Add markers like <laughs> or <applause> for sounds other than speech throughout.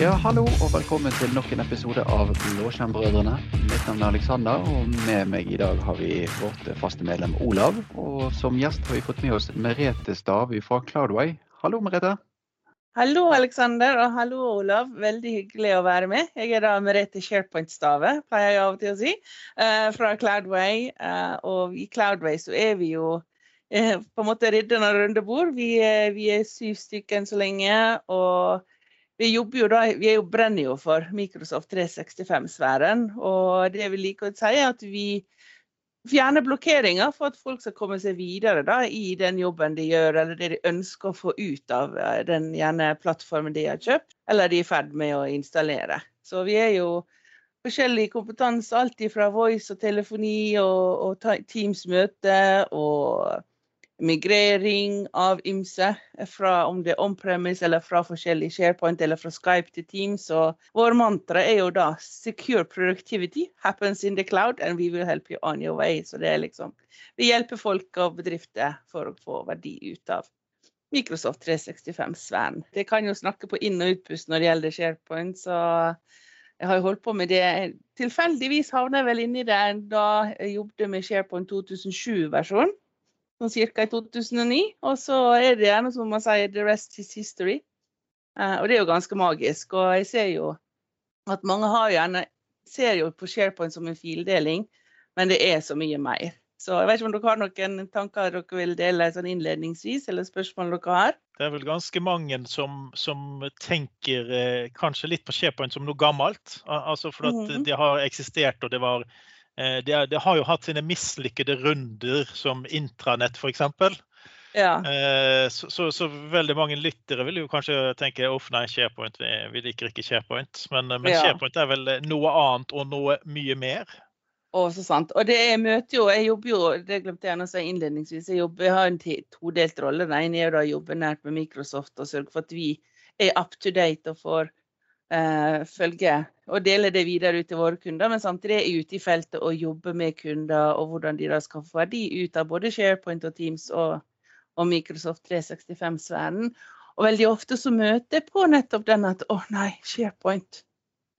Ja, hallo og velkommen til nok en episode av Blåskjermbrødrene. Mitt navn er Alexander, og med meg i dag har vi vårt faste medlem Olav. Og som gjest har vi fått med oss Merete Stavy fra Cloudway. Hallo, Merete. Hallo, Alexander, og hallo, Olav. Veldig hyggelig å være med. Jeg er da Merete SharePoint-Stave, pleier jeg av og til å si, eh, fra Cloudway. Eh, og i Cloudway så er vi jo eh, på en måte ridderne rundt bord. Vi, vi er syv stykker enn så lenge. og vi jo da, vi jo, brenner jo for Microsoft 365-sfæren. Og det vi liker å si, er at vi fjerner blokkeringer for at folk skal komme seg videre da, i den jobben de gjør, eller det de ønsker å få ut av eh, den gjerne plattformen de har kjøpt, eller de er i ferd med å installere. Så vi er jo forskjellig kompetanse, alt fra voice og telefoni og, og Teams-møte og migrering av ymse, fra om det er on-premise eller fra forskjellig SharePoint eller fra Skype til Teams. Og vår mantra er jo da 'secure productivity happens in the cloud and we will help you on your way'. Så det er liksom Vi hjelper folk og bedrifter for å få verdi ut av Microsoft 365-sfæren. Det kan jo snakke på inn- og utpust når det gjelder SharePoint, så jeg har jo holdt på med det. Tilfeldigvis havna jeg vel inni det da jeg jobbet med SharePoint 2007-versjonen sånn ca. i 2009. Og så er det gjerne som man sier 'the rest is history'. Uh, og det er jo ganske magisk. Og jeg ser jo at mange har gjerne ser jo på SharePoint som en fildeling, men det er så mye mer. Så jeg vet ikke om dere har noen tanker dere vil dele sånn innledningsvis, eller spørsmål dere har? Det er vel ganske mange som, som tenker eh, kanskje litt på SharePoint som noe gammelt. Altså for at mm -hmm. det har eksistert og det var det, det, har jo hatt sine mislykkede runder som intranett, f.eks. Ja. Eh, så, så, så, veldig mange lyttere vil jo kanskje tenke uff, nei, SharePoint, vi, vi liker ikke SharePoint. Men, men ja. SharePoint er vel noe annet og noe mye mer. Å, så sant. Og det jeg møter jo, jeg jobber jo, det glemte jeg å si innledningsvis, jeg, jobber, jeg har en todelt rolle. Den ene er å jobbe nært med Microsoft og sørge for at vi er up to date og får eh, følge og dele det videre ut til våre kunder, men samtidig er ute i feltet og jobbe med kunder og hvordan de da skal få verdi ut av både SharePoint og Teams og, og Microsoft 365-sfæren. Og veldig ofte så møter jeg på nettopp den at å nei, SharePoint.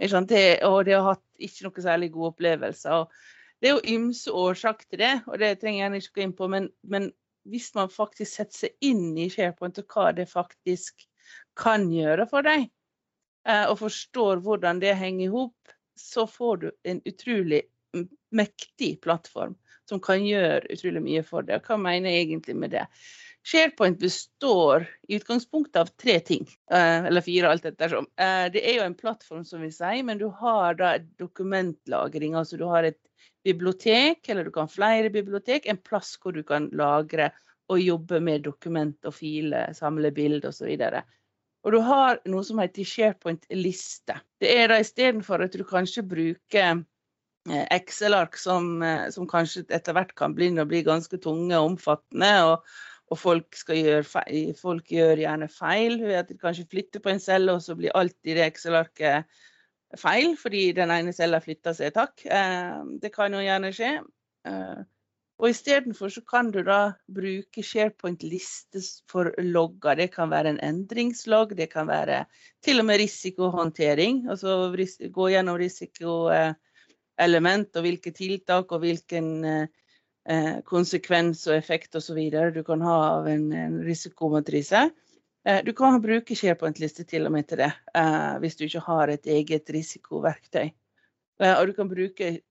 Det, og det har hatt ikke noe særlig gode opplevelser. Og det er jo ymse årsak til det, og det trenger jeg ikke gå inn på. Men, men, hvis man faktisk setter seg inn i SharePoint og hva det faktisk kan gjøre for deg, Eh, og forstår hvordan det henger i hop, så får du en utrolig mektig plattform som kan gjøre utrolig mye for deg. Hva mener jeg egentlig med det? SharePoint består i utgangspunktet av tre ting, eh, eller fire, alt ettersom. Eh, det er jo en plattform, som vi sier, men du har da dokumentlagring. Altså du har et bibliotek, eller du kan flere bibliotek, en plass hvor du kan lagre og jobbe med dokument og filer, samle bilder osv. Og du har noe som heter SharePoint-liste. Det er da istedenfor at du kanskje bruker eh, Excel-ark som, eh, som, kanskje etter hvert kan begynne å bli ganske tunge og omfattende. og, og folk, gjøre feil, folk, gjør gjerne feil ved at de kanskje flytter på en celle, og så blir alt i det Excel-arket feil fordi den ene cella flytter seg. Takk. Eh, det kan jo gjerne skje. Og istedenfor så kan du da bruke SharePoint-liste for logger. Det kan være en endringslogg, det kan være til og med risikohåndtering. Altså gå gjennom risikoelement og hvilke tiltak og hvilken eh, konsekvens og effekt osv. du kan ha av en, risikomatrise. Eh, du kan bruke SharePoint-liste til og med til det, eh, hvis du ikke har et eget risikoverktøy. Og du kan bruke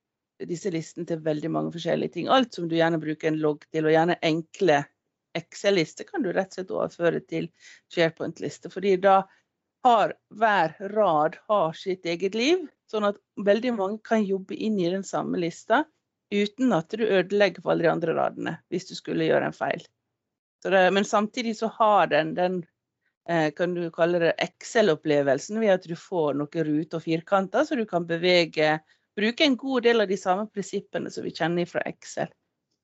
disse listene til veldig mange forskjellige ting. Alt som du gjerne bruker en logg til, og gjerne enkle Excel-lister kan du rett og slett overføre til SharePoint-lister. fordi da har hver rad har sitt eget liv, sånn at veldig mange kan jobbe inn i den samme lista uten at du ødelegger for alle de andre radene hvis du skulle gjøre en feil. Det, men samtidig så har den den eh, kan du kalle det Excel-opplevelsen ved at du får noen ruter og firkanter, så du kan bevege bruker en god del av de samme prinsippene som vi kjenner fra Excel.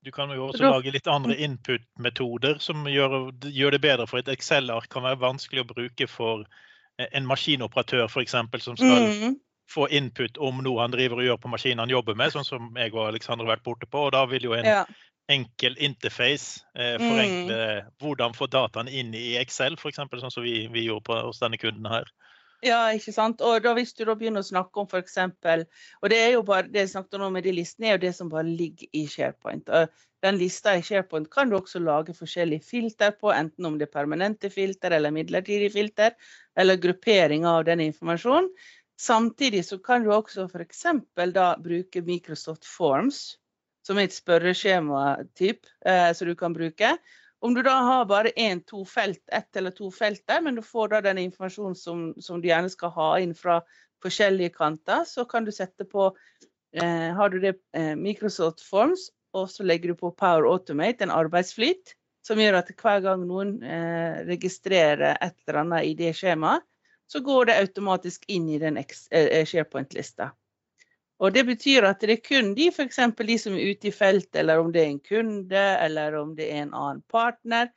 Du kan jo også lage litt andre mm. input-metoder som gjør, gjør, det bedre. For et Excel-ark kan være vanskelig å bruke for eh, en maskinoperatør f.eks. som skal mm. få input om noe han driver og gjør på maskinen han jobber med, sånn som jeg og Alexander har vært borte på. og Da vil jo en ja. enkel interface eh, forenkle mm. hvordan få dataene inn i Excel, f.eks. sånn som vi, vi gjorde på, hos denne kunden her. Ja, ikke sant. Og da hvis du da begynner å snakke om f.eks. Og det er jo bare det jeg snakket om med de listene, er jo det som bare ligger i SharePoint. Den lista i SharePoint kan du også lage forskjellige filter på, enten om det er permanente filter eller midlertidige filter, eller gruppering av den informasjonen. Samtidig så kan du også f.eks. da bruke Microsoft Forms, som er et spørreskjema-typ, eh, som du kan bruke. Om du da har bare én, to felt, ett eller to felt der, men du får da den informasjonen som, som, du gjerne skal ha inn fra forskjellige kanter, så kan du sette på eh, Har du det eh, Microsoft Forms, og så legger du på Power Automate, en arbeidsflyt, som gjør at hver gang noen eh, registrerer et eller annet i det skjemaet, så går det automatisk inn i den eh, SharePoint-lista. Og Det betyr at det er kun de, f.eks. de som er ute i felt, eller om det er en kunde, eller om det er en annen partner.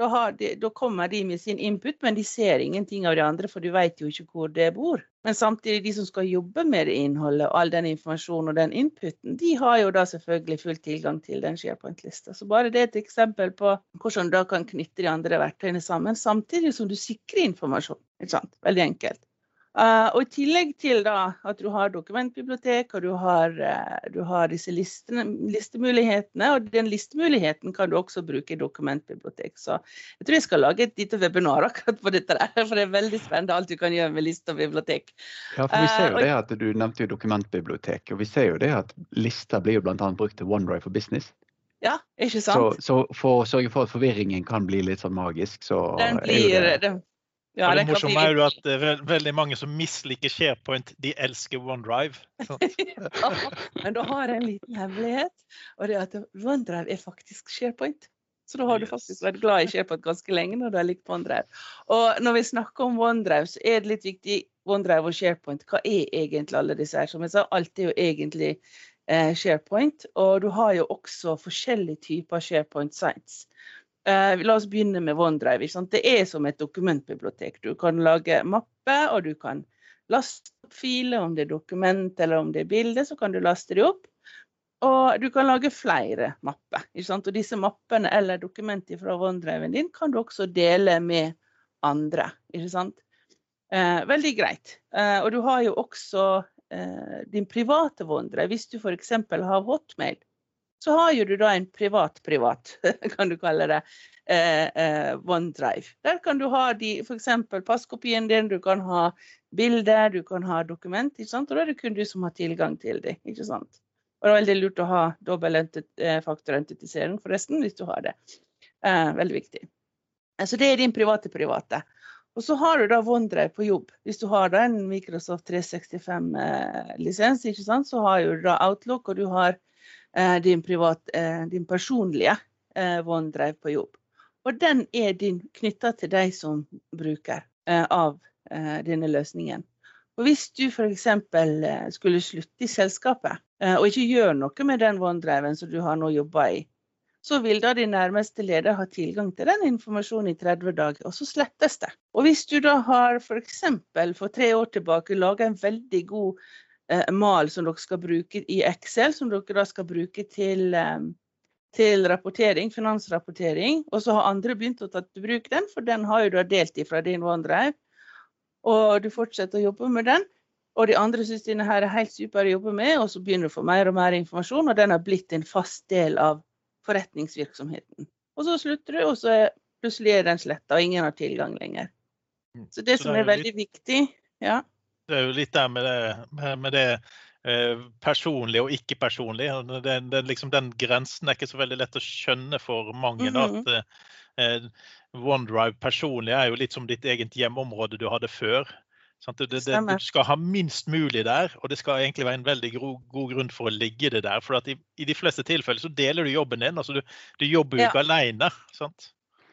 Da, de, da, kommer de med sin input, men de ser ingenting av de andre, for de vet jo ikke hvor det bor. Men samtidig, de som skal jobbe med det innholdet og all den informasjonen og den inputen, de har jo da selvfølgelig full tilgang til den SharePoint-lista. Så bare det er et eksempel på hvordan du da kan knytte de andre verktøyene sammen, samtidig som du sikrer informasjon. Ikke sant? Veldig enkelt. Uh, og I tillegg til da, at du har dokumentbibliotek og du har, uh, du har disse listene, listemulighetene. Og den listemuligheten kan du også bruke i dokumentbibliotek. Så jeg tror jeg skal lage et lite webinar akkurat på dette. der, For det er veldig spennende alt du kan gjøre med liste og bibliotek. Ja, for vi ser jo uh, det at Du nevnte jo dokumentbibliotek. Og vi ser jo det at lister blir jo bl.a. brukt til OneDrive for business. Ja, ikke sant? Så, så, for å sørge for at forvirringen kan bli litt sånn magisk, så Den blir, det, det ja, det, det morsomme er jo at det er veldig mange som misliker SharePoint, de elsker OneDrive. <laughs> ja, men da har jeg en liten hemmelighet, og det er at OneDrive er faktisk SharePoint. Så da har du faktisk vært glad i SharePoint ganske lenge når du har likt OneDrive. Og når vi snakker om OneDrive, så er det litt viktig OneDrive og SharePoint. Hva er egentlig alle disse her? Som jeg sa, alt er jo egentlig eh, SharePoint. Og du har jo også forskjellige typer SharePoint sites. Uh, la oss begynne med OneDrive. Det er som et dokumentbibliotek. Du kan lage mapper, og du kan laste opp filer. Om det er dokument eller om det er bilde, så kan du laste de opp. Og du kan lage flere mapper. Og disse mappene eller dokumenter fra OneDriven din kan du også dele med andre. Uh, veldig greit. Uh, og du har jo også din private OneDrive. Hvis du f.eks. har Hotmail, så har jo du da en privat-privat, <laughs> kan du kalle det, eh, eh, OneDrive. Der kan du ha de, f.eks. passkopien din, du kan ha bilder, du kan ha dokument. ikke sant? Og da er det kun du som har tilgang til det, ikke sant? Og det er veldig lurt å ha dobbeltfaktoridentitisering, forresten, hvis du har det. Eh, veldig viktig. Eh, så det er din private private. Og så har du da OneDrive på jobb. Hvis du har da en Microsoft 365-lisens, eh, så har du da Outlook, og du har Eh, din, privat, eh, din personlige eh, OneDrive på jobb. Og den er knytta til deg som bruker av denne løsningen. Og Hvis du f.eks. skulle slutte i selskapet og ikke gjøre noe med den vanndreven som du har nå jobba i, så vil da din nærmeste leder ha tilgang til den informasjonen i 30 dager, og så slettes det. Og hvis du da har f.eks. For, for tre år tilbake laga en veldig god eh, mal som dere skal bruke i Excel, som dere da skal bruke til, eh, til rapportering, finansrapportering. Og så har andre begynt å ta til bruk den, for den har jo du delt ifra din OneDrive. Og du fortsetter å jobbe med den. Og de andre syns denne her er helt super å jobbe med, og så begynner du å få mer og mer informasjon, og den har blitt en fast del av forretningsvirksomheten. Og så slutter du, og så er plutselig er den sletta, og ingen har tilgang lenger. Mm. Så det som er veldig viktig ja. Det er jo litt der med det, med det eh, personlig og ikke personlig. Den, den, liksom, den, grensen er ikke så veldig lett å skjønne for mange. Mm -hmm. at eh, OneDrive personlig er jo litt som ditt eget hjemmeområde du hadde før. Det, det, det, du skal ha minst mulig der, og det skal egentlig være en veldig god, god grunn for å ligge det der. For i, i, de fleste tilfeller så deler du jobben din. altså Du, du jobber jo ikke ja. alene. Sant?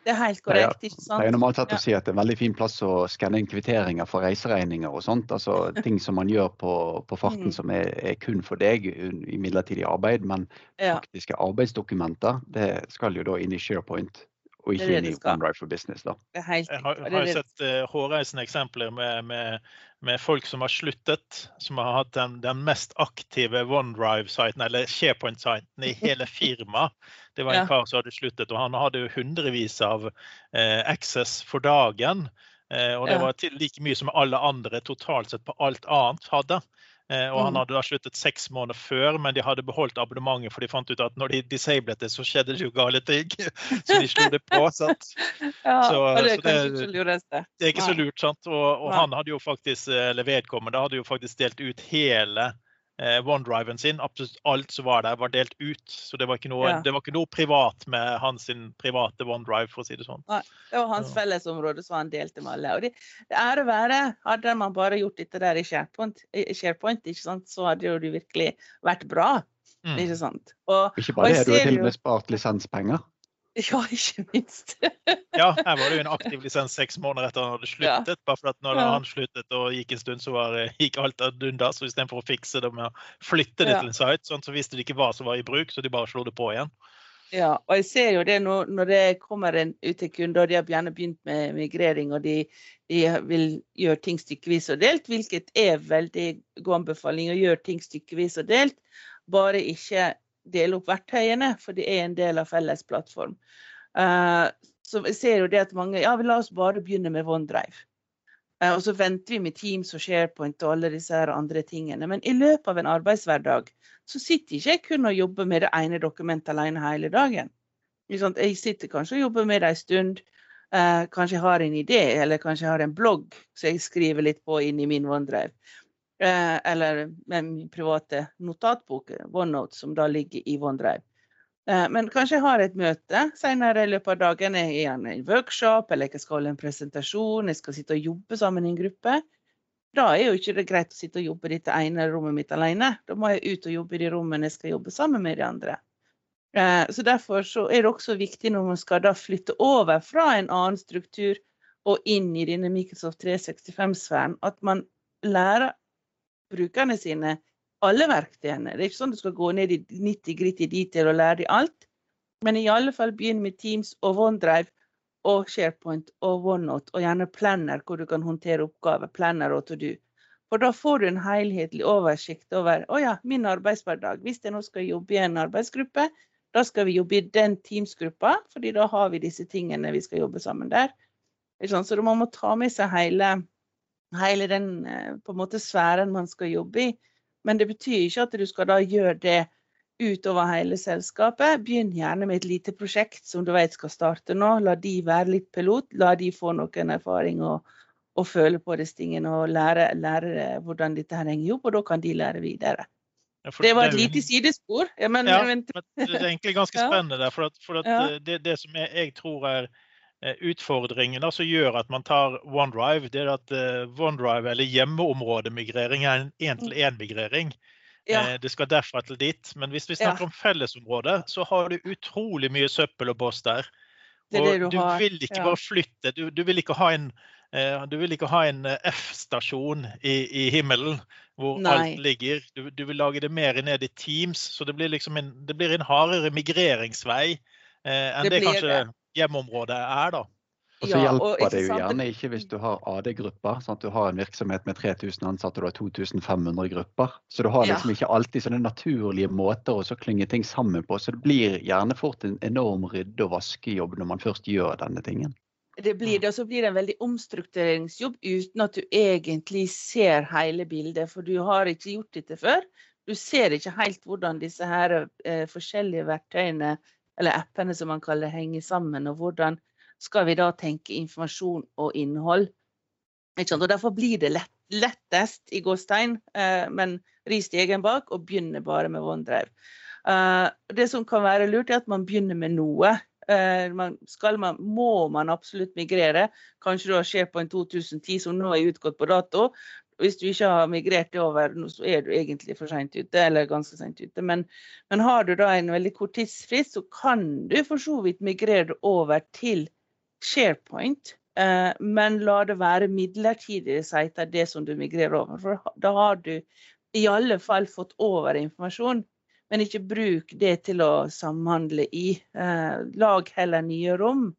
Det er helt korrekt. ikke sant? Det er normalt sett å si at det er en veldig fin plass å skanne inn kvitteringer for reiseregninger og sånt. Altså <laughs> ting som man gjør på, på farten mm. som er, er, kun for deg i midlertidig arbeid. Men ja. faktiske arbeidsdokumenter det skal jo da inn i SharePoint og ikke inn i OneDrive for Business. da. Jeg har, har sett uh, hårreisende eksempler med, med, med, folk som har sluttet, som har hatt den, den mest aktive OneDrive-siten, eller SharePoint-siten i hele firmaet. Det var en ja. kar som hadde sluttet, og han hadde jo hundrevis av eh, access for dagen. Og det var like mye som alle andre totalt sett på alt annet hadde. Eh, og han mm. hadde da sluttet seks måneder før, men de hadde beholdt abonnementet, for de fant ut at når de disablet det, så skjedde det jo gale ting. <laughs> Så de slo det på. sant? <laughs> Ja, så, og det er kanskje ikke så lureste. Det er ikke så lurt, sant. Og, og han hadde jo faktisk, eller vedkommende hadde jo faktisk delt ut hele eh, OneDriven sin. Absolutt alt som var der, var delt ut. Så det var ikke noe, ja. var ikke noe privat med hans private OneDrive, for å si det sånn. Nei, det var hans fellesområde som han delte med alle. Og det, det ære være, hadde man bare gjort dette der i SharePoint, i SharePoint ikke sant? så hadde jo det virkelig vært bra. Mm. Ikke sant? Og, ikke bare det, du har til og med spart lisenspenger. <laughs> Ja, ikke minst. ja, her var det jo en aktiv lisens seks måneder etter han hadde sluttet. Ja. bare for at når ja. han sluttet og gikk en stund, så var, gikk alt ad undas. Så istedenfor å fikse det med å flytte det ja. til en site, sånn, så visste de ikke hva som var i bruk, så de bare slo det på igjen. Ja, og jeg ser jo det nå, når det kommer en ut til kunder, og de har gjerne begynt med migrering, og de, de, vil gjøre ting stykkevis og delt, hvilket er veldig god anbefaling å gjøre ting stykkevis og delt. Bare ikke dele opp verktøyene, for det er en del av felles plattform. Uh, så jeg ser jo det at mange ja, vi la oss bare begynne med OneDrive. Uh, og så venter vi med Teams og SharePoint og alle disse andre tingene. Men i løpet av en arbeidshverdag så sitter ikke jeg kun og jobber med det ene dokumentet alene hele dagen. Jeg sitter kanskje og jobber med det en stund. Uh, kanskje jeg har en idé, eller kanskje jeg har en blogg som jeg skriver litt på inn i min OneDrive. Eh, eller med min private notatbok, OneNote, som da ligger i OneDrive. Eh, men kanskje jeg har et møte senere i løpet av dagen. Jeg er i en workshop eller jeg skal holde en presentasjon, jeg skal sitte og jobbe sammen i en gruppe. Da er jo ikke det greit å sitte og jobbe i dette ene rommet mitt alene. Da må jeg ut og jobbe i de rommene jeg skal jobbe sammen med de andre. Eh, så Derfor så er det også viktig når man skal da flytte over fra en annen struktur og inn i denne Microsoft 365-sfæren, at man lærer brukerne sine alle verktøyene. Det er ikke sånn du skal gå ned i 90 gritt i detail og lære dem alt. Men i alle fall begynn med Teams og OneDrive og SharePoint og OneNote, og gjerne Planner, hvor du kan håndtere oppgaver. Planner og To Do. For da får du en helhetlig oversikt over å ja, min arbeidshverdag. Hvis jeg nå skal jobbe i en arbeidsgruppe, da skal vi jobbe i den Teams-gruppa, fordi da har vi disse tingene vi skal jobbe sammen der. Så man må ta med seg hele hele den eh, på en måte sfæren man skal jobbe i. Men det betyr ikke at du skal da gjøre det utover hele selskapet. Begynn gjerne med et lite prosjekt som du vet skal starte nå. La de være litt pilot. La de få noen erfaring og, og føle på disse tingene og lære, lære, hvordan dette henger opp, og da kan de lære videre. Ja, det var et lite sidespor. Ja, men, ja, men, det er egentlig ganske spennende. Der, for, at, for at eh, det, det, som jeg, jeg tror er Eh, utfordringen som gjør at man tar OneDrive, det er at eh, OneDrive eller hjemmeområdemigrering er en én-til-én-migrering. Ja. Eh, det skal derfra til dit. Men hvis vi snakker ja. om fellesområde, så har du utrolig mye søppel og boss der. Og det det du, du vil ikke ja. bare flytte. Du, du, vil ikke ha en, du vil ikke ha en F-stasjon i, i, himmelen hvor Nei. alt ligger. Du, du, vil lage det mer ned i Teams, så det blir, liksom en, det blir en hardere migreringsvei eh, enn det, det kanskje hjemmeområdet er, da. Og så hjelper det jo gjerne ikke hvis du har AD-grupper. sånn at Du har en virksomhet med 3000 ansatte og du har 2500 grupper. Så du har liksom ja. ikke alltid sånne naturlige måter å klynge ting sammen på. Så det blir gjerne fort en enorm rydde- og vaskejobb når man først gjør denne tingen. Det blir det, og så blir det en veldig omstruktureringsjobb uten at du egentlig ser hele bildet. For du har ikke gjort dette før. Du ser ikke helt hvordan disse her eh, forskjellige verktøyene eller appene som man kaller henger sammen. Og hvordan skal vi da tenke informasjon og innhold? Og Derfor blir det lett, lettest i gåstein, eh, men ri stegen bak og begynne bare med OneDrive. Eh, det som kan være lurt, er at man begynner med noe. Eh, man, man, må man absolutt migrere. Kanskje du har en 2010 som nå er utgått på dato hvis du ikke har migrert over, så er du egentlig for seint ute, eller ganske seint ute. Men, men, har du da en veldig kort tidsfrist, så kan du for så vidt migrere over til SharePoint. Eh, men la det være midlertidige sider, det som du migrerer over. For da har du i alle fall fått over informasjon. Men ikke bruk det til å samhandle i. Eh, lag heller nye rom.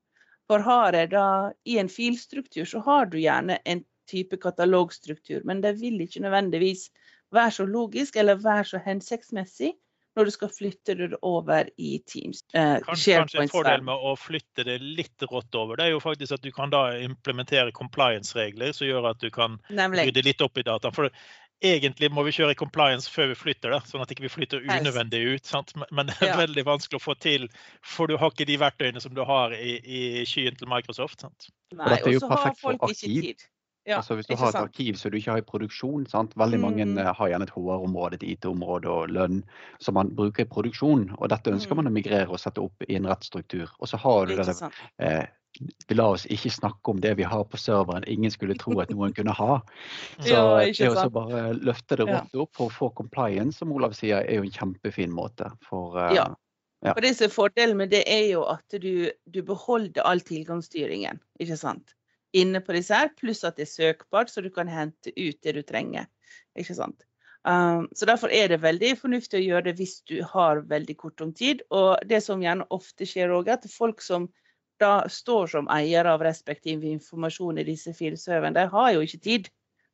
For har jeg da i en filstruktur, så har du gjerne en type katalogstruktur, men det vil ikke nødvendigvis være så logisk eller være så hensiktsmessig når du skal flytte det over i Teams. Eh, kanskje, kanskje en fordel med å flytte det litt rått over, det er jo faktisk at du kan da implementere compliance-regler som gjør at du kan rydde litt opp i data. For egentlig må vi kjøre compliance før vi flytter det, sånn at ikke vi ikke flytter unødvendig ut. Sant? Men det er ja. veldig vanskelig å få til, for du har ikke de verktøyene som du har i, i skyen til Microsoft. Sant? Nei, og så har folk ikke tid. Ja, altså Hvis du har et sant? arkiv som du ikke har i produksjon sant? Veldig mange mm. Eh, har gjerne et HR-område, et IT-område og lønn som man bruker i produksjon. og Dette ønsker mm. man å migrere og sette opp i en rettstruktur. Og så har du det, eh, La oss ikke snakke om det vi har på serveren ingen skulle tro at noen kunne ha. <laughs> Så det å bare løfte det rått opp for å få compliance, som Olav sier, er jo en kjempefin måte. For, Eh, ja. ja. For det som er Fordelen med det er jo at du, du beholder all tilgangsstyringen ikke sant? Inne på disse her, pluss at det er søkbart, så du kan hente ut det du trenger. ikke sant? Um, så Derfor er det veldig fornuftig å gjøre det hvis du har veldig kort om tid. Og det som gjerne ofte skjer òg, at folk som da står som eier av respektiv informasjon i disse filserverne, de har jo ikke tid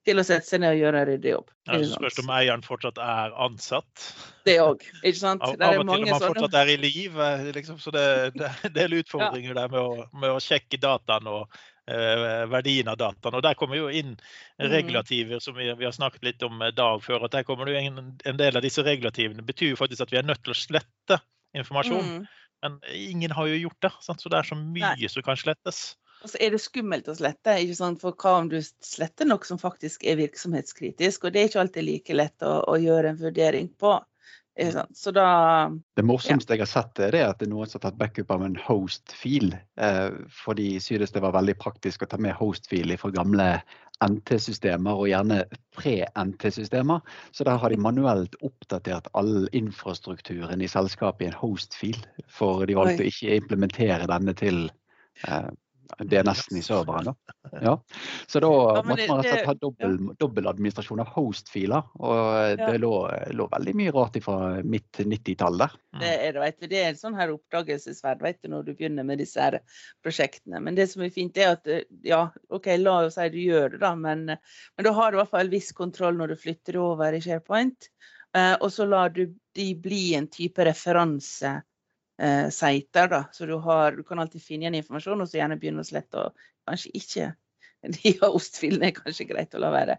til å sette seg ned og gjøre en ryddig jobb. Ja, så spørs om eieren fortsatt er ansatt. Det òg, ikke sant. Av, av og til om han fortsatt er i liv. Eh, liksom, så det, det, det er utfordringer ja. der med å, med å, sjekke dataen og verdien av dataen. Og Der kommer jo inn mm. regulativer som vi, vi har snakket litt om dag før. at der kommer det en, en, del av disse regulativene betyr jo faktisk at vi er nødt til å slette informasjon. Mm. Men ingen har jo gjort det, sant? så det er så mye Nei. som kan slettes. Og så er det skummelt å slette, ikke sant? for hva om du sletter noe som faktisk er virksomhetskritisk? Og det er ikke alltid like lett å, å gjøre en vurdering på. Så da Det morsomste ja. jeg har sett, er at det er noen som har tatt backup av en host-fil. Eh, for de synes det var veldig praktisk å ta med host-fil fra gamle NT-systemer, og gjerne pre-NT-systemer. Så der har de manuelt oppdatert all infrastrukturen i selskapet i en host-fil. For de valgte å ikke implementere denne til eh, det er nesten i serveren, da. Ja. Så da <laughs> ja, måtte man rett og slett ha dobbel, ja. dobbel av host-filer. Og det lå, lå, veldig mye rart fra midt 90-tall der. Det er du. Det er en sånn her oppdagelsesverd vet du, når du begynner med disse her prosjektene. Men det som er fint, er at ja, OK, la oss si du gjør det, da. Men, men da har du i hvert fall viss kontroll når du flytter over i SharePoint. Eh, og så lar du de bli en type referanse eh, sider. Da. Så du, har, du, kan alltid finne igjen informasjon, og så gjerne begynne å slette. Og kanskje ikke <laughs> de har ostfilene er kanskje greit å la være.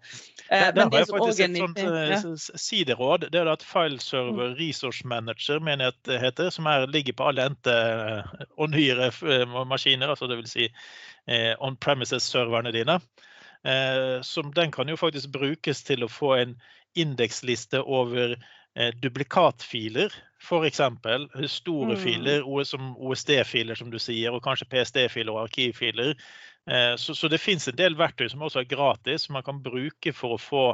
Eh, der, har jeg faktisk et sånt eh, ja. sideråd. Det er at Fileserver mm. Resource Manager mener jeg det heter, som er, ligger på alle endte eh, og nyere eh, maskiner, altså dvs. Si, eh, on premises-serverne dine. Eh, som den kan jo faktisk brukes til å få en indeksliste over Eh, duplikatfiler, f.eks. Store mm. filer OSD-filer, som du sier, og kanskje PSD-filer og arkivfiler. Eh, så, så det finnes en del verktøy som også er gratis, som man kan bruke for å få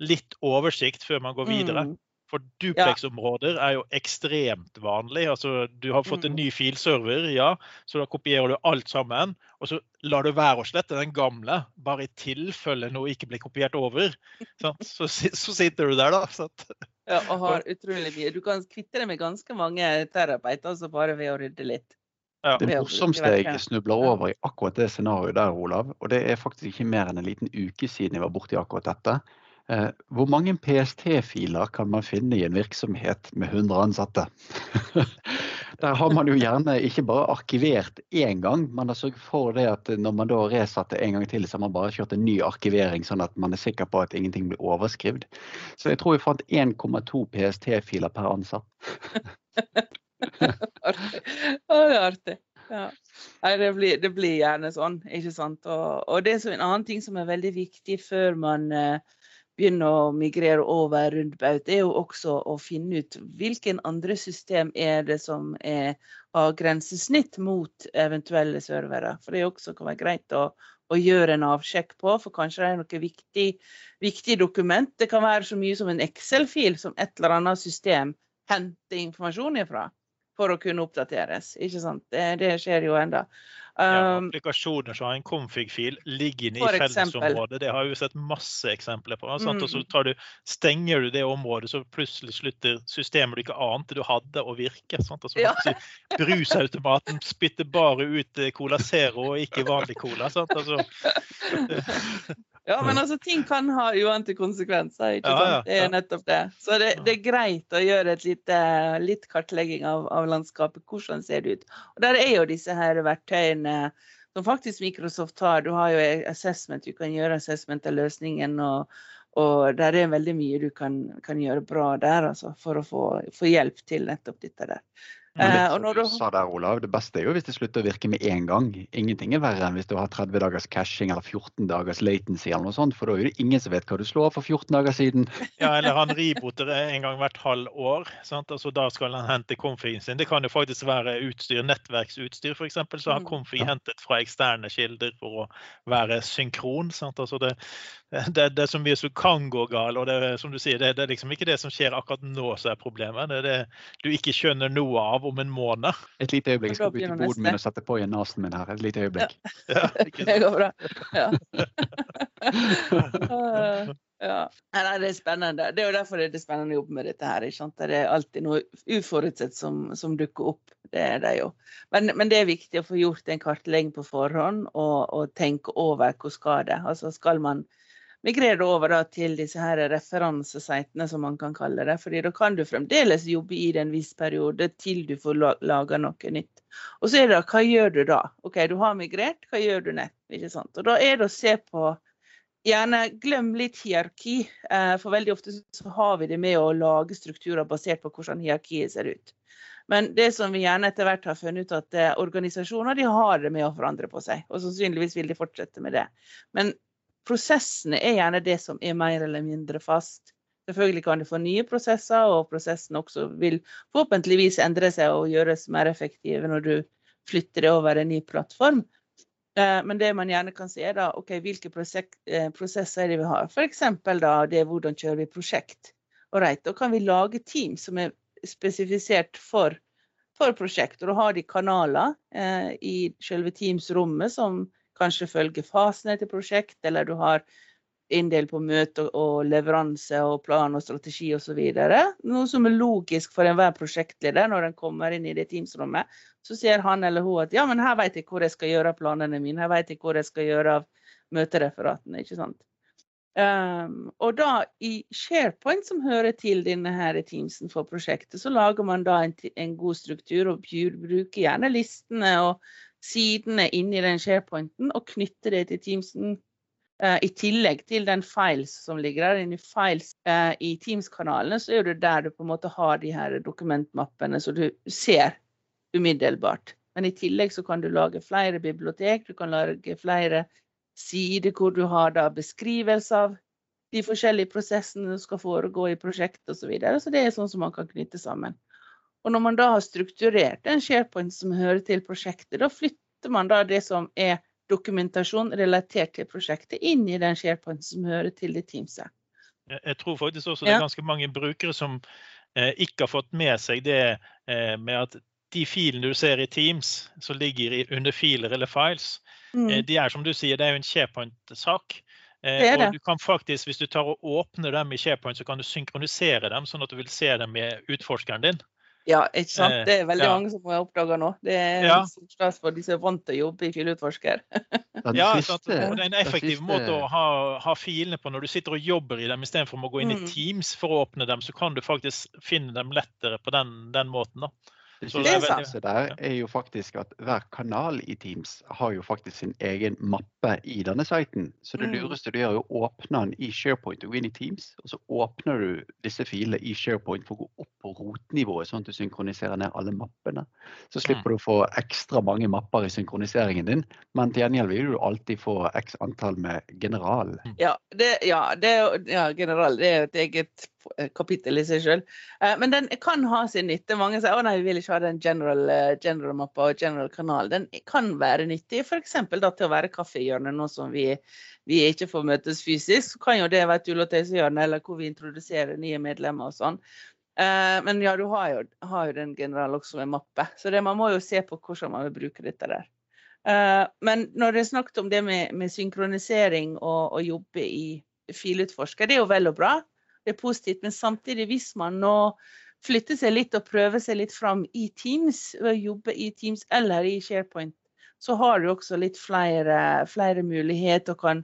litt oversikt før man går videre. Mm. For duplex-områder er jo ekstremt vanlig. Altså, du har fått en mm. ny filserver, ja, så da kopierer du alt sammen. Og så lar du være å slette den gamle, bare i tilfelle noe ikke blir kopiert over. Så, så, sitter du der, da. Og har utrolig mye. Du kan kvitte deg med ganske mange terapeuter altså bare ved å rydde litt. Ja. Det morsomste jeg snubler over i akkurat det scenarioet der, Olav, og det er faktisk ikke mer enn en liten uke siden jeg var borti akkurat dette, Eh, hvor mange PST-filer kan man finne i en virksomhet med 100 ansatte? <laughs> Der har man jo gjerne ikke bare arkivert én gang, man har sørget for det at når man da resatte en gang til, så har man bare kjørt en ny arkivering, sånn at man er sikker på at ingenting blir overskrevet. Så jeg tror jeg fant 1,2 PST-filer per ansatt. <laughs> Det er artig. Ja. Det, blir, det, blir, gjerne sånn, ikke sant. Og, og det er en annen ting som er veldig viktig før man uh, begynne å migrere over rundt Baut, er jo også å finne ut hvilken andre system er det som er, har grensesnitt mot eventuelle servere. For det også kan være greit å, å gjøre en avsjekk på, for kanskje det er noe viktig, viktig dokument. Det kan være så mye som en Excel-fil som et eller annet system henter informasjon ifra for å kunne oppdateres. Ikke sant? Det, det skjer jo enda. Ja, applikasjoner som har en config-fil liggende i fellesområdet. Det har vi sett masse eksempler på. Mm. Og så du, stenger du det området, så plutselig slutter systemet du ikke ante du hadde, å virke. Altså, ja. Brusautomaten spytter bare ut eh, Cola Zero og ikke vanlig cola. Altså, <laughs> Ja, men altså, ting kan ha uante konsekvenser. ikke sant? Ja, ja, det er nettopp det. Så det, det, er greit å gjøre et lite, litt kartlegging av, av, landskapet. Hvordan ser det ut? Og Der er jo disse her verktøyene som faktisk Microsoft har. Du har jo assessment, du kan gjøre assessment av løsningen. og, og der er veldig mye du kan, kan gjøre bra der altså, for å få, få hjelp til nettopp dette der. Men litt, som du sa der, Olav, det beste er jo hvis det slutter å virke med en gang. Ingenting er verre enn hvis du har 30 dagers cashing eller 14 dagers latency eller noe sånt, for da er det ingen som vet hva du slår for 14 dager siden. Ja, eller han rebooter en gang hvert halv år. Sant? Altså, da skal han hente komfien sin. Det kan jo faktisk være utstyr, nettverksutstyr f.eks. Så har komfi ja. hentet fra eksterne kilder for å være synkron. Sant? Altså det, det, det, er så mye som kan gå galt. Og det, som du sier, det, det, er liksom ikke det som skjer akkurat nå som er problemet. Det er det du ikke skjønner noe av om en måned. Et lite øyeblikk. Jeg skal bytte boden min og sette på igjen nesen min her. Et lite øyeblikk. Ja. <laughs> det går bra. Ja. <laughs> <laughs> ja. Nei, det er spennende. Det er jo derfor det er spennende å jobbe med dette her. Ikke sant? Det er alltid noe uforutsett som, som dukker opp. Det er det jo. Men, men, det er viktig å få gjort en kartlegging på forhånd og, og tenke over hvor skal det. Altså skal man migrere over til disse her referansesitene, som man kan kalle det. fordi da kan du fremdeles jobbe i det en viss periode til du får laga noe nytt. Og så er det da, hva gjør du da? OK, du har migrert, hva gjør du nett? Ikke sant? Og da er det å se på Gjerne glem litt hierarki, eh, for veldig ofte så har vi det med å lage strukturer basert på hvordan hierarkiet ser ut. Men det som vi gjerne etter hvert har funnet ut at eh, organisasjoner de har det med å forandre på seg. Og sannsynligvis vil de fortsette med det. Men prosessene er gjerne det som er mer eller mindre fast. Selvfølgelig kan du få nye prosesser, og prosessene også vil forhåpentligvis endre seg og gjøres mer effektive når du flytter det over en ny plattform. Eh, men det man gjerne kan si er da, ok, hvilke eh, prosesser er det vi har. F.eks. da det hvordan kjører vi prosjekt. Right, Da kan vi lage team som er spesifisert for, for prosjekt. Og da har de kanaler eh, i selve Teams-rommet som kanskje følge fasene til prosjekt, eller du har inndel på møte og leveranse og plan og strategi osv. Noe som er logisk for enhver prosjektleder når en kommer inn i det Teams-rommet. Så ser han eller hun at ja, men her vet jeg hvor jeg skal gjøre planene mine, her vet jeg hvor jeg skal gjøre av møtereferatene. ikke sant? Um, og da i SharePoint, som hører til denne her Teamsen for prosjektet, så lager man da en, en god struktur og bruker gjerne listene og sidene inni den sharepointen og knytte det til Teamsen. Uh, I tillegg til den files som ligger der. Inni files uh, i Teams-kanalene så er det der du på en måte har de her dokumentmappene så du ser umiddelbart. Men i tillegg så kan du lage flere bibliotek, du kan lage flere sider hvor du har da beskrivelse av de forskjellige prosessene som skal foregå i prosjektet osv. Så, videre. så det er sånn som man kan knytte sammen. Og når man da har strukturert en SharePoint som hører til prosjektet, da flytter man da det som er dokumentasjon relatert til prosjektet, inn i den SharePoint som hører til det Teamset. Jeg tror faktisk også det er ganske mange brukere som eh, ikke har fått med seg det eh, med at de filene du ser i Teams som ligger under filer eller files, mm. eh, de er som du sier, det er jo en SharePoint-sak. Eh, og du kan faktisk, Hvis du tar og åpner dem i SharePoint, så kan du synkronisere dem, sånn at du vil se dem med utforskeren din. Ja, ikke sant. Eh, det er veldig ja. mange som har oppdaga nå. Det er ja. stas for de som er vant til å jobbe i Fileutforsker. ja, sant? det er en effektiv måte å ha, ha, filene på når du sitter og jobber i dem, istedenfor å gå inn i mm. Teams for å åpne dem, så kan du faktisk finne dem lettere på den, den måten. da. Det siste der er jo faktisk at hver kanal i Teams har jo faktisk sin egen mappe i denne siten. Så det mm. lureste du gjør, er å åpne den i SharePoint og gå inn i Teams. Og så åpner du disse filene i SharePoint for å gå opp på rotnivået, sånn at du synkroniserer ned alle mappene. Så slipper mm. du å få ekstra mange mapper i synkroniseringen din, men til gjengjeld vil du alltid få x antall med general. Mm. Ja, det, ja, det, ja general det er et eget kapittel i seg sjøl. Eh, men den kan ha sin nytte. Mange sier å nei, vi vil ikke ha den general, eh, general mappa og general kanal. Den kan være nyttig, f.eks. til å være kaffehjørnet nå som vi, vi, ikke får møtes fysisk. Så kan jo det være et ullåtøysehjørne eller hvor vi introduserer nye medlemmer og sånn. Eh, men ja, du har jo, har jo den general også med mappe. Så det, man må jo se på hvordan man vil bruke dette der. Men når det er snakket om det med, med synkronisering og, å jobbe i filutforsker, det er jo vel og bra det er positivt. Men samtidig, hvis man nå flytter seg litt og prøve seg litt fram i Teams, ved å jobbe i Teams eller i SharePoint, så har du også litt flere, flere muligheter og kan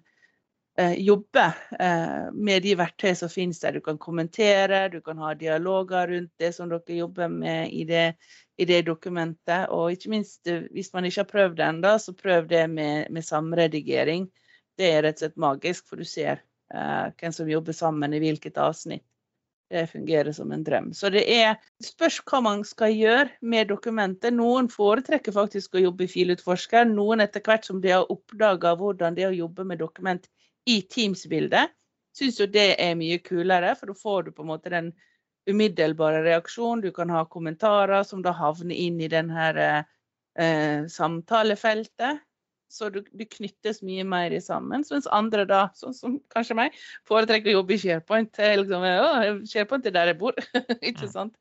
eh, jobbe eh, med de verktøy som finnes der. Du kan kommentere, du kan ha dialoger rundt det som dere jobber med i det, i det dokumentet. Og ikke minst, eh, hvis man ikke har prøvd det ennå, så prøv det med, med samredigering. Det er rett og slett magisk, for du ser eh, hvem som jobber sammen i hvilket avsnitt. Det fungerer som en drøm. Så det er spørs hva man skal gjøre med dokumentet. Noen foretrekker faktisk å jobbe i filutforsker. Noen etter hvert som de har oppdaga hvordan det er å jobbe med dokument i Teams-bildet, syns jo det er mye kulere. For da får du på en måte den umiddelbare reaksjonen. Du kan ha kommentarer som da havner inn i den her eh, samtalefeltet. Så du, du, knyttes mye mer sammen. Mens andre, da, sånn som kanskje meg, foretrekker å jobbe i SharePoint. Liksom, å, SharePoint er der jeg bor. <laughs> ikke sant?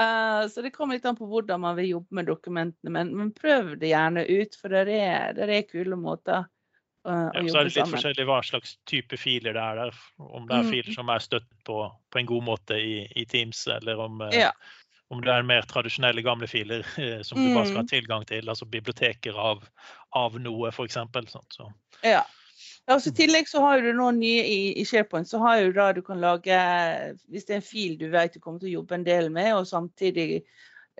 Uh, så det kommer litt an på hvordan man vil jobbe med dokumentene. Men, men prøv det gjerne ut, for det er, det er kule måter uh, sammen. Så er det litt sammen. forskjellig hva slags type filer det er der. Om det er mm. filer som er støtt på, på en god måte i, i Teams, eller om uh, ja om det er mer tradisjonelle gamle filer eh, som du bare skal ha mm. tilgang til, altså biblioteker av, av noe, f.eks. Så. Ja. Altså, I tillegg så har du noe nye i, i, SharePoint. så har du da du kan lage, Hvis det er en fil du vet du kommer til å jobbe en del med, og samtidig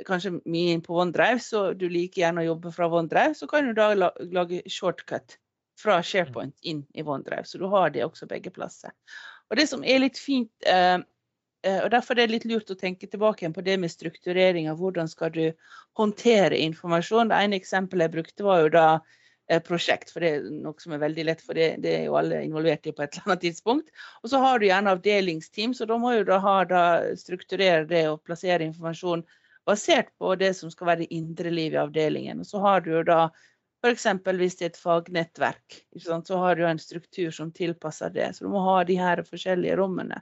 kanskje mye inn på OneDrive, så du liker gjerne å jobbe fra OneDrive, så kan du da lage shortcut fra SharePoint inn i OneDrive. Så du har det også begge plasser. Og Det som er litt fint Eh, og Derfor er det litt lurt å tenke tilbake på det med strukturering av hvordan skal du håndtere informasjon. Det ene eksempelet jeg brukte, var jo da eh, prosjekt, for det er noe som er veldig lett, for det, det er jo alle involvert i på et <laughs> eller annet tidspunkt. Og så har du gjerne avdelingsteam, så da må du da, da strukturere det og plassere informasjon basert på det som skal være det indre liv i avdelingen. Og så har du jo da F.eks. hvis det er et fagnettverk, så har du en struktur som tilpasser det. Så du må ha de her forskjellige rommene.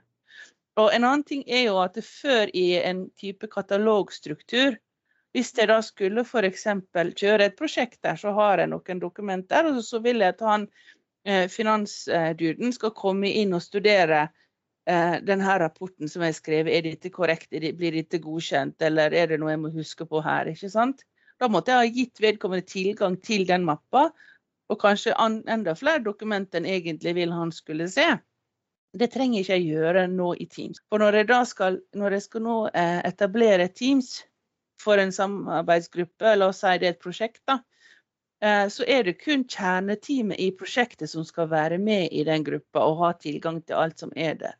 Og en annen ting er jo at det før i en type katalogstruktur Hvis jeg da skulle f.eks. kjøre et prosjekt der, så har jeg noen dokumenter, og så vil jeg at han eh, finansduden skal komme inn og studere eh, denne rapporten som jeg har skrevet. Er dette korrekt? Blir dette godkjent? Eller er det noe jeg må huske på her? ikke sant? Da måtte jeg ha gitt vedkommende tilgang til den mappa, og kanskje enda flere dokumenter enn egentlig vil han skulle se. Det trenger ikke jeg gjøre nå i Teams. For når jeg da skal, når jeg skal nå eh, etablere Teams for en samarbeidsgruppe, la oss si det er et prosjekt, da, eh, så er det kun kjerneteamet i prosjektet som skal være med i den gruppa og ha tilgang til alt som er der.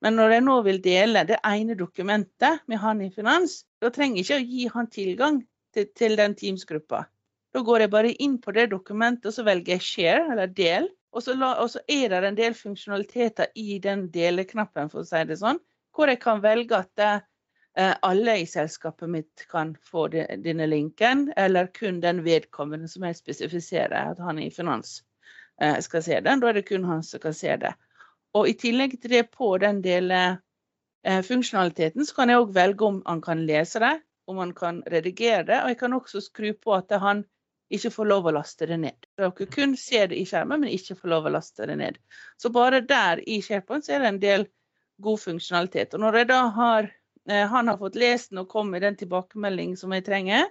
Men når jeg nå vil dele det ene dokumentet med han i finans, da trenger jeg ikke å gi han tilgang til, til den Teams-gruppa. Da går jeg bare inn på det dokumentet og så velger jeg share, eller del. Og så, la, og så, er det en del funksjonaliteter i den deleknappen, for å si det sånn, hvor jeg kan velge at eh, alle i selskapet mitt kan få de, denne linken, eller kun den vedkommende som jeg spesifiserer at han i finans eh, skal se den. Da er det kun han som kan se det. Og i tillegg til det på den delefunksjonaliteten, så kan jeg òg velge om han kan lese det, om han kan redigere det, og jeg kan også skru på at han ikke får lov å laste det ned. Dere kun ser det i skjermen, men ikke får lov å laste det ned. Så bare der i SharePoint så er det en del god funksjonalitet. Og når jeg da har, eh, han har fått lest den og kommet med den tilbakemeldingen som jeg trenger,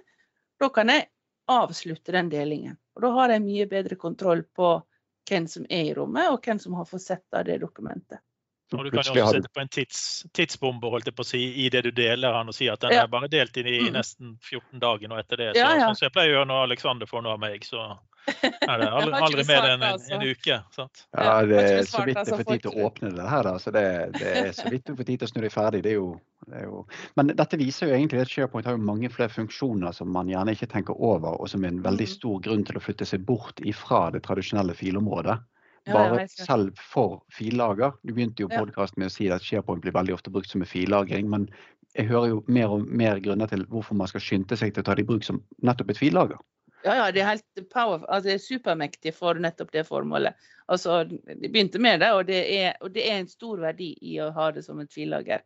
da kan jeg avslutte den delingen. Og da har jeg mye bedre kontroll på hvem som er i rommet, og hvem som har fått sett av det dokumentet. Og du kan jo også sette på en tids, tidsbombe holdt jeg på å si, i det du deler han, og si at den ja. er bare delt inn i, i, mm. nesten 14 dager. Og etter det, så, ja, ja. sånn som jeg pleier å gjøre når Aleksander får noe av meg, så er det <laughs> aldri, aldri mer enn en, en, uke. Sant? Ja, det er så vidt du får tid til å åpne det her. Altså det, det, er så vidt du får tid til å snu deg ferdig. Det er, jo, det er jo, Men dette viser jo egentlig at SharePoint har jo mange flere funksjoner som man gjerne ikke tenker over, og som er en veldig mm. stor grunn til å flytte seg bort ifra det tradisjonelle filområdet bare selv for fillager. Du begynte jo podkasten med å si at SharePoint blir veldig ofte brukt som en fillagring. Men jeg hører jo mer og mer grunner til hvorfor man skal skynde seg til å ta det i bruk som nettopp et fillager. Ja, ja, det er helt power, altså det er supermektig for nettopp det formålet. Altså, det begynte med det og, det, er, og det er en stor verdi i å ha det som et fillager.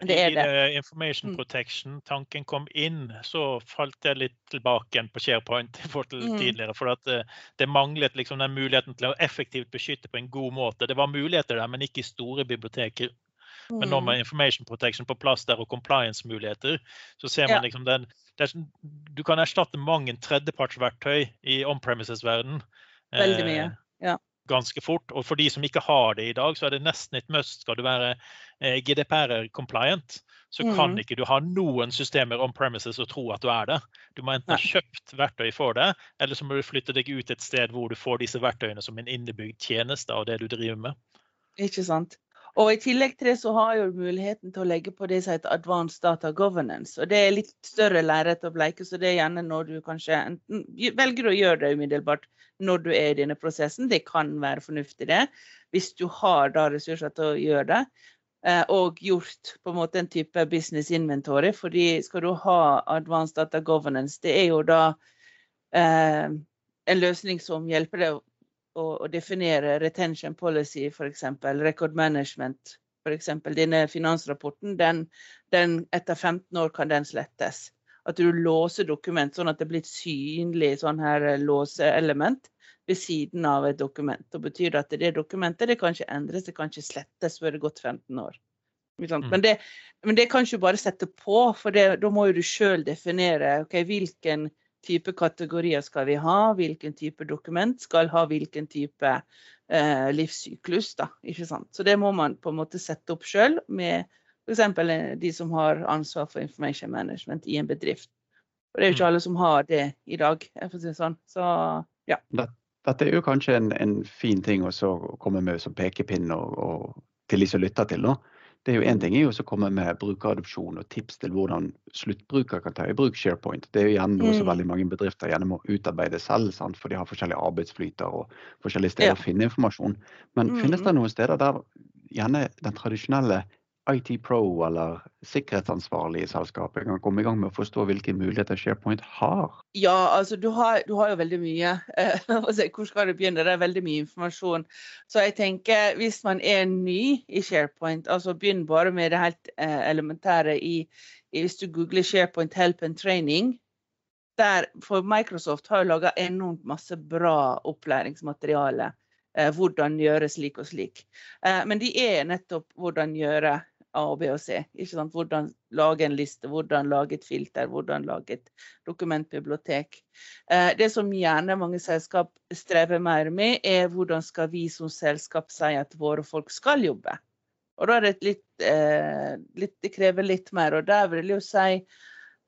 Det er det. I information mm. protection-tanken kom inn, så falt jeg litt tilbake igjen på SharePoint For mm. tidligere. For det, eh, det manglet liksom den muligheten til å effektivt beskytte på en god måte. Det var muligheter der, men ikke i store biblioteker. Men nå med mm. information protection på plass der og compliance-muligheter, så ser man liksom den er, sånn, Du kan erstatte mange tredjepartsverktøy i on-premises-verden. Veldig mye. Eh, ja. Ganske fort. Og for de som ikke har det i dag, så er det nesten et must. Skal du være eh, GDPR compliant, så kan mm. ikke du ha noen systemer on premises og tro at du er det. Du må enten ha kjøpt verktøy for det, eller så må du flytte deg ut et sted hvor du får disse verktøyene som en innebygd tjeneste av det du driver med. Ikke sant. Og I tillegg til det så har du muligheten til å legge på det som heter advanced data governance. og Det er litt større lerret å bleike, så det er gjerne når du kanskje enten velger å gjøre det umiddelbart når du er i denne prosessen. Det kan være fornuftig, det, hvis du har da ressurser til å gjøre det. Eh, og gjort på en måte en type business inventory. fordi skal du ha advanced data governance, det er jo da eh, en løsning som hjelper deg å, definere retention policy, f.eks. Record management, f.eks. Denne finansrapporten, den, den, etter 15 år kan den slettes. At du låser dokument sånn at det blir et synlig sånn her låseelement ved siden av et dokument. Det betyr at det dokumentet det kan ikke endres, det kan ikke slettes før det er gått 15 år. Mm. Men, det, men, det, kan ikke bare sette på, for det, da må jo du sjøl definere okay, hvilken type kategorier skal vi ha, hvilken type dokument skal ha hvilken type eh, livssyklus. Da, ikke sant? Så det må man på en måte sette opp sjøl med f.eks. Eh, de som har ansvar for information management i en bedrift. Og det er jo ikke mm. alle som har det i dag, for å si det sånn. Så ja. Dette er jo kanskje en, en fin ting å komme med som pekepinn og, og til de som lytter til. nå. Det er jo Én ting er jo å komme med brukeradopsjon og tips til hvordan sluttbruker kan ta i bruk SharePoint. Det er jo gjerne noe som mm. veldig mange bedrifter gjerne må utarbeide selv, sant? for de har forskjellige arbeidsflyter og forskjellige steder ja. å finne informasjon. Men mm. finnes det noen steder der gjerne den tradisjonelle IT Pro eller sikkerhetsansvarlig i selskapet kan komme i gang med å forstå hvilke muligheter SharePoint har? Ja, altså du har, du har jo veldig mye. <laughs> Hvor skal du begynne? Det er veldig mye informasjon. Så jeg tenker hvis man er ny i SharePoint, altså begynn bare med det helt eh, elementære i, i Hvis du googler SharePoint Help and Training, der, for Microsoft har jo laga enormt masse bra opplæringsmateriale. Eh, hvordan gjøre slik og slik. Eh, men de er nettopp hvordan gjøre A og B og C. Ikke sant? Hvordan lage en liste, hvordan lage et filter, hvordan lage et dokumentbibliotek. Eh, det som gjerne mange selskap strever mer med, er hvordan skal vi som selskap si at våre folk skal jobbe. Og da er det litt, eh, litt Det krever litt mer. Og der vil jeg jo si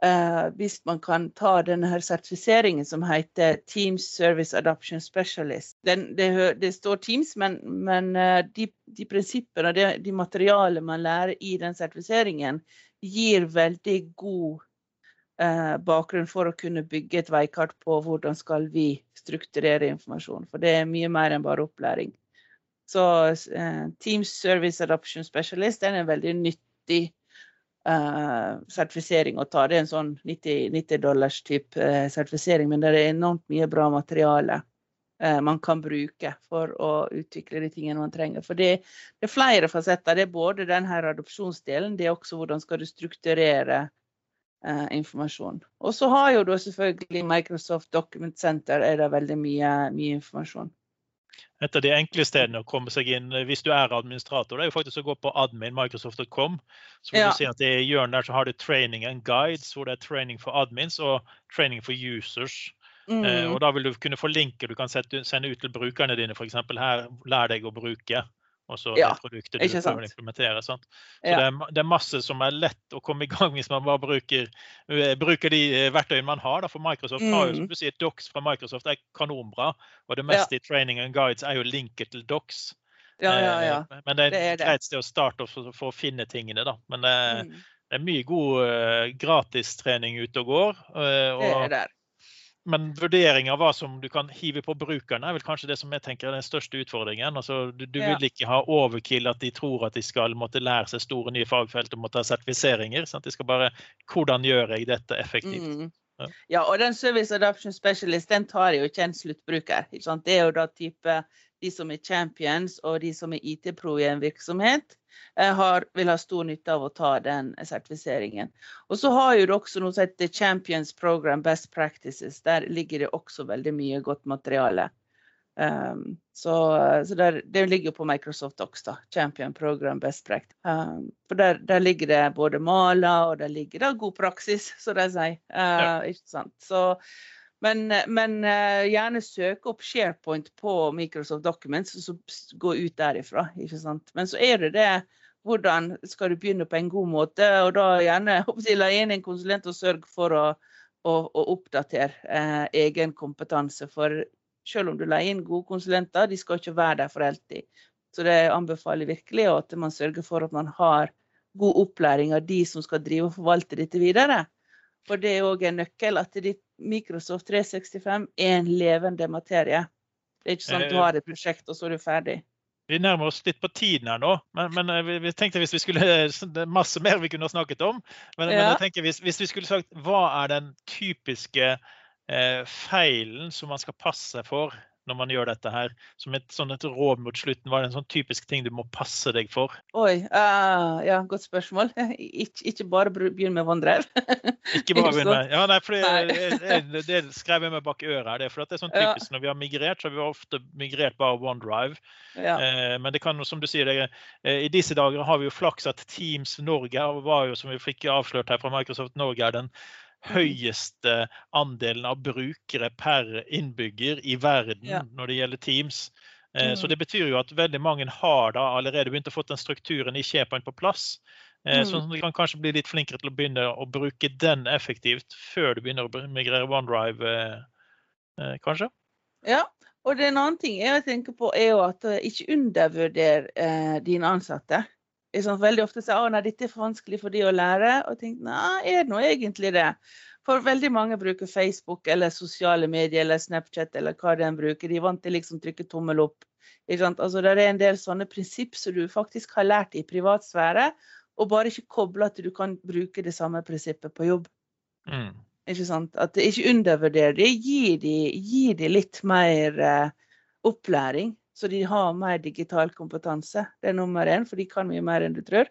Uh, hvis man kan ta denne her sertifiseringen som heter Teams Service Adoption Specialist. Den, det, det, står Teams, men, men uh, de, de, prinsippene og de, de materialet man lærer i den sertifiseringen, gir veldig god uh, bakgrunn for å kunne bygge et veikart på hvordan skal vi strukturere informasjon. For det er mye mer enn bare opplæring. Så Teams Service Adoption Specialist den er veldig nyttig uh, sertifisering å ta. Det er en sånn 90, 90 dollars type uh, sertifisering, men det er enormt mye bra materiale uh, man kan bruke for å utvikle de tingene man trenger. For det, det er flere fasetter. Det er både denne adopsjonsdelen, det er også hvordan skal du strukturere informasjon. Og så har jo da selvfølgelig Microsoft Document Center er det veldig mye, mye informasjon et av de enkle stedene å komme seg inn hvis du er administrator, det er jo faktisk å gå på admin microsoft.com. Så vil ja. du se at I hjørnet der så har du training and guides, hvor det er training for admins og training for users. Mm. Eh, og Da vil du kunne få linker du kan sette, sende ut til brukerne dine. F.eks. her, lær deg å bruke og så ja, det produktet du prøver å implementere. Sant? Så ja. det, er, det, er, masse som er lett å komme i gang hvis man bare bruker, uh, bruker de uh, verktøyene man har. Da. For Microsoft mm. har jo, som mm. du sier, Docs fra Microsoft er kanonbra. Og det meste ja. i training and guides er jo linket til Docs. Ja, ja, ja. Uh, men det er, er greit sted å starte for, for, å finne tingene, da. Men det, mm. det er mye god gratistrening ute og går. og, det er der men vurdering av hva som du kan hive på brukerne, er vel kanskje det som jeg tenker er den største utfordringen. Altså, du, du vil ikke ha overkill, at de tror at de skal måtte lære seg store nye fagfelt og måtte ha sertifiseringer. Sant? De skal bare Hvordan gjør jeg dette effektivt? Mm. Ja. ja. og den Service Adoption Specialist den tar jo ikke en sluttbruker. Det er jo da type de som er champions og de som er IT-pro i en virksomhet. Eh, har, vil ha stor nytte av å ta den sertifiseringen. Og så har jo det også noe som heter Champions Program Best Practices. Der ligger det også veldig mye godt materiale. Um, så, så der, det ligger jo på Microsoft Docs, da. Champion Program Best Practice. Um, for der, der, ligger det både maler, og der ligger det god praksis, som de sier. Uh, ja. Ikke sant? Så, Men, men uh, gjerne søk opp SharePoint på Microsoft Documents, og så gå ut derifra. ikke sant? Men så er det det hvordan skal du begynne på en god måte, og da gjerne la inn en konsulent og sørg for å, å, å oppdatere eh, egen kompetanse. For selv om du la inn gode konsulenter, de skal ikke være der for alltid. Så det anbefaler virkelig at man sørger for at man har god opplæring av de som skal drive og forvalte dette videre. For det er òg en nøkkel at Microsoft 365 er en levende materie. Det er ikke sånn at du eh, har et prosjekt, og så er du ferdig. Vi nærmer oss litt på tiden her nå, men, men eh, vi, vi, tenkte hvis vi skulle Det er masse mer vi kunne ha snakket om. Men, ja. men jeg tenker hvis, hvis, vi skulle sagt hva er den typiske eh, feilen som man skal passe for når man gjør dette her? Som et, sånn et råd mot slutten, hva er det en sånn typisk ting du må passe deg for? Oi, uh, ja, godt spørsmål. <laughs> Ik <laughs> ikke bare begynn med OneDrive. ikke bare begynn med Ja, nei, for det, skrev jeg meg bak øret her. Det, for det er sånn typisk ja. når vi har migrert, så har vi ofte migrert bare OneDrive. Ja. Eh, men det kan, som du sier, det, eh, i disse dager har vi jo flaks at Teams Norge var jo, som vi fikk avslørt her fra Microsoft Norge, er den høyeste andelen av brukere per innbygger i verden ja. når det gjelder Teams. Eh, mm. Så det betyr jo at veldig mange har da allerede begynt å få den strukturen i SharePoint på plass. Eh, mm. Så de kan kanskje bli litt flinkere til å begynne å bruke den effektivt før du begynner å migrere OneDrive, eh, kanskje. Ja, og det er en annen ting jeg tenker på er jo at ikke undervurder eh, dine ansatte liksom veldig ofte sier at dette er for vanskelig for de å lære. Og tenker nei, er det nå egentlig det? For veldig mange bruker Facebook eller sosiale medier eller Snapchat eller hva de bruker. De er vant til liksom trykke tommel opp. Altså, det er en del sånne prinsipp som du faktisk har lært i privatsfære, og bare ikke koble at du kan bruke det samme prinsippet på jobb. Mm. Ikke sant? At ikke undervurder det. Gi de, gi de litt mer uh, opplæring så de har mer digital kompetanse. Det er nummer én, for de kan mye mer enn du tror.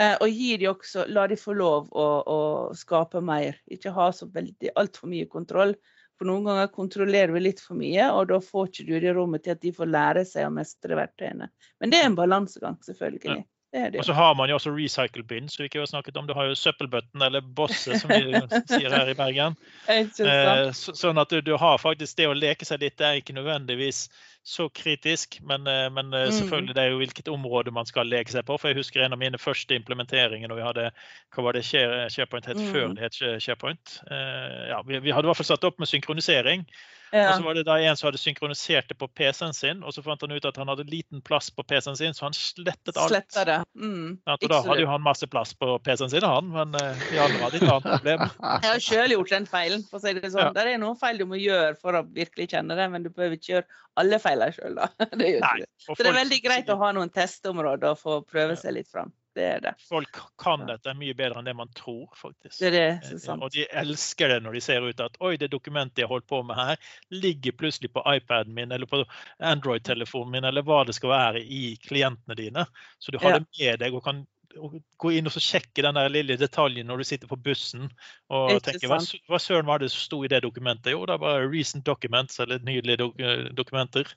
Eh, og gi de også, la de få lov å, å skape mer. Ikke ha så veldig altfor mye kontroll. For noen ganger kontrollerer vi litt for mye, og da får ikke du det rommet til at de får lære seg å mestre verktøyene. Men det er en balansegang, selvfølgelig. Ja. Og så har man jo også recycle bin, som vi ikke har snakket om. Du har jo søppelbøtten, eller bosse, som vi <laughs> sier her i Bergen. Eh, sånn at du, du, har faktisk det å leke seg litt, det er ikke nødvendigvis så kritisk. Men, eh, men eh, mm. selvfølgelig det er jo hvilket område man skal leke seg på. For jeg husker en av mine første implementeringer når vi hadde hva var det SharePoint het mm. før det het SharePoint. Ja, vi, vi hadde i hvert fall satt opp med synkronisering. Ja. Og så var det da en som hadde synkronisert det på PC-en sin, og så fant han ut at han hadde liten plass på PC-en sin, så han slettet alt. Slettet det. Mm. Ja, og da hadde jo han masse plass på PC-en sin, han, men uh, vi andre hadde ikke annet problem. <laughs> Jeg har sjøl gjort den feilen, for å si det sånn. Ja. Det er noen feil du må gjøre for å virkelig kjenne det, men du behøver ikke gjøre alle feilene sjøl, da. <laughs> Det Nei, så det er veldig greit å ha noen testområder og få prøve seg litt fram. Det er det. Folk kan dette mye bedre enn det man tror, faktisk. Det er det, så sant. Og de elsker det når de ser ut at oi, det dokumentet jeg holdt på med her, ligger plutselig på iPaden min eller på Android-telefonen min eller hva det skal være i klientene dine. Så du har ja. det med deg og kan gå inn og sjekke den der lille detaljen når du sitter på bussen og tenker hva, hva søren var det som sto i det dokumentet? Jo, det bare 'recent documents' eller nydelige dok dokumenter.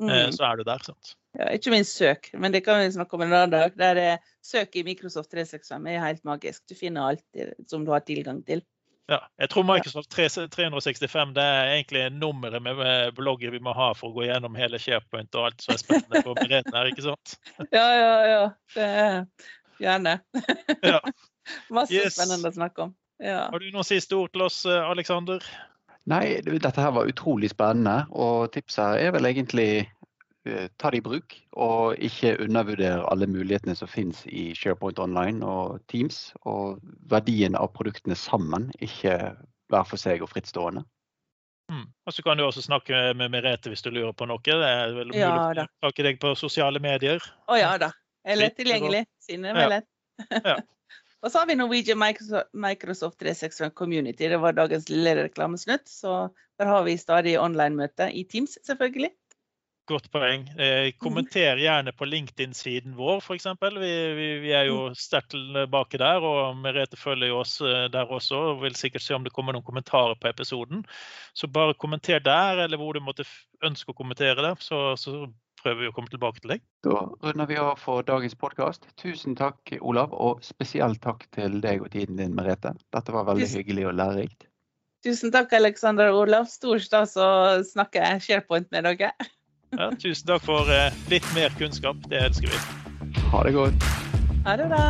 Eh, mm. Så er du der. sant? Ja, ikke minst søk, men det kan vi snakke om en annen dag. Der er søk i Microsoft 365 er helt magisk. Du finner alt som du har tilgang til. Ja, jeg tror Microsoft 365 det er egentlig nummeret med blogger vi må ha for å gå gjennom hele SharePoint og alt som er spennende på beredten her, ikke sant? <laughs> Ja, ja, ja. Det gjerne. Ja. <laughs> Masse yes. spennende å snakke om. Ja. Har du noen siste ord til oss, Aleksander? Nei, dette her var utrolig spennende. Og tipset er vel egentlig Eh, ta det i bruk, og ikke undervurdere alle mulighetene som finnes i SharePoint Online og Teams. Og verdien av produktene sammen, ikke hver for seg og frittstående. Mm. Og så kan du også snakke med Merete hvis du lurer på noe. Det er vel mulig ja, å snakke deg på sosiale medier. Å ja da. Er lett tilgjengelig. Sinne er lett. Ja. <laughs> og så har vi Norwegian Microsoft 365 Community. Det var dagens lille reklamesnutt. Så der har vi stadig online-møte i Teams, selvfølgelig. Godt poeng. Eh, kommenter gjerne på LinkedIn-siden vår, f.eks. Vi, vi, vi, er jo sterkt tilbake der, og Merete følger jo oss eh, der også og vil sikkert se om det kommer noen kommentarer på episoden. Så bare kommenter der, eller hvor du måtte ønske å kommentere det, så, så prøver vi å komme tilbake til deg. Da runder vi av for dagens podkast. Tusen takk, Olav, og spesielt takk til deg og tiden din, Merete. Dette var veldig Tusen. hyggelig og lærerikt. Tusen takk, Aleksander og Olav. Stor stas å snakke SharePoint med dere. ja, tusen takk for eh, litt mer kunnskap. Det elsker vi. Ha det godt. Ha det bra.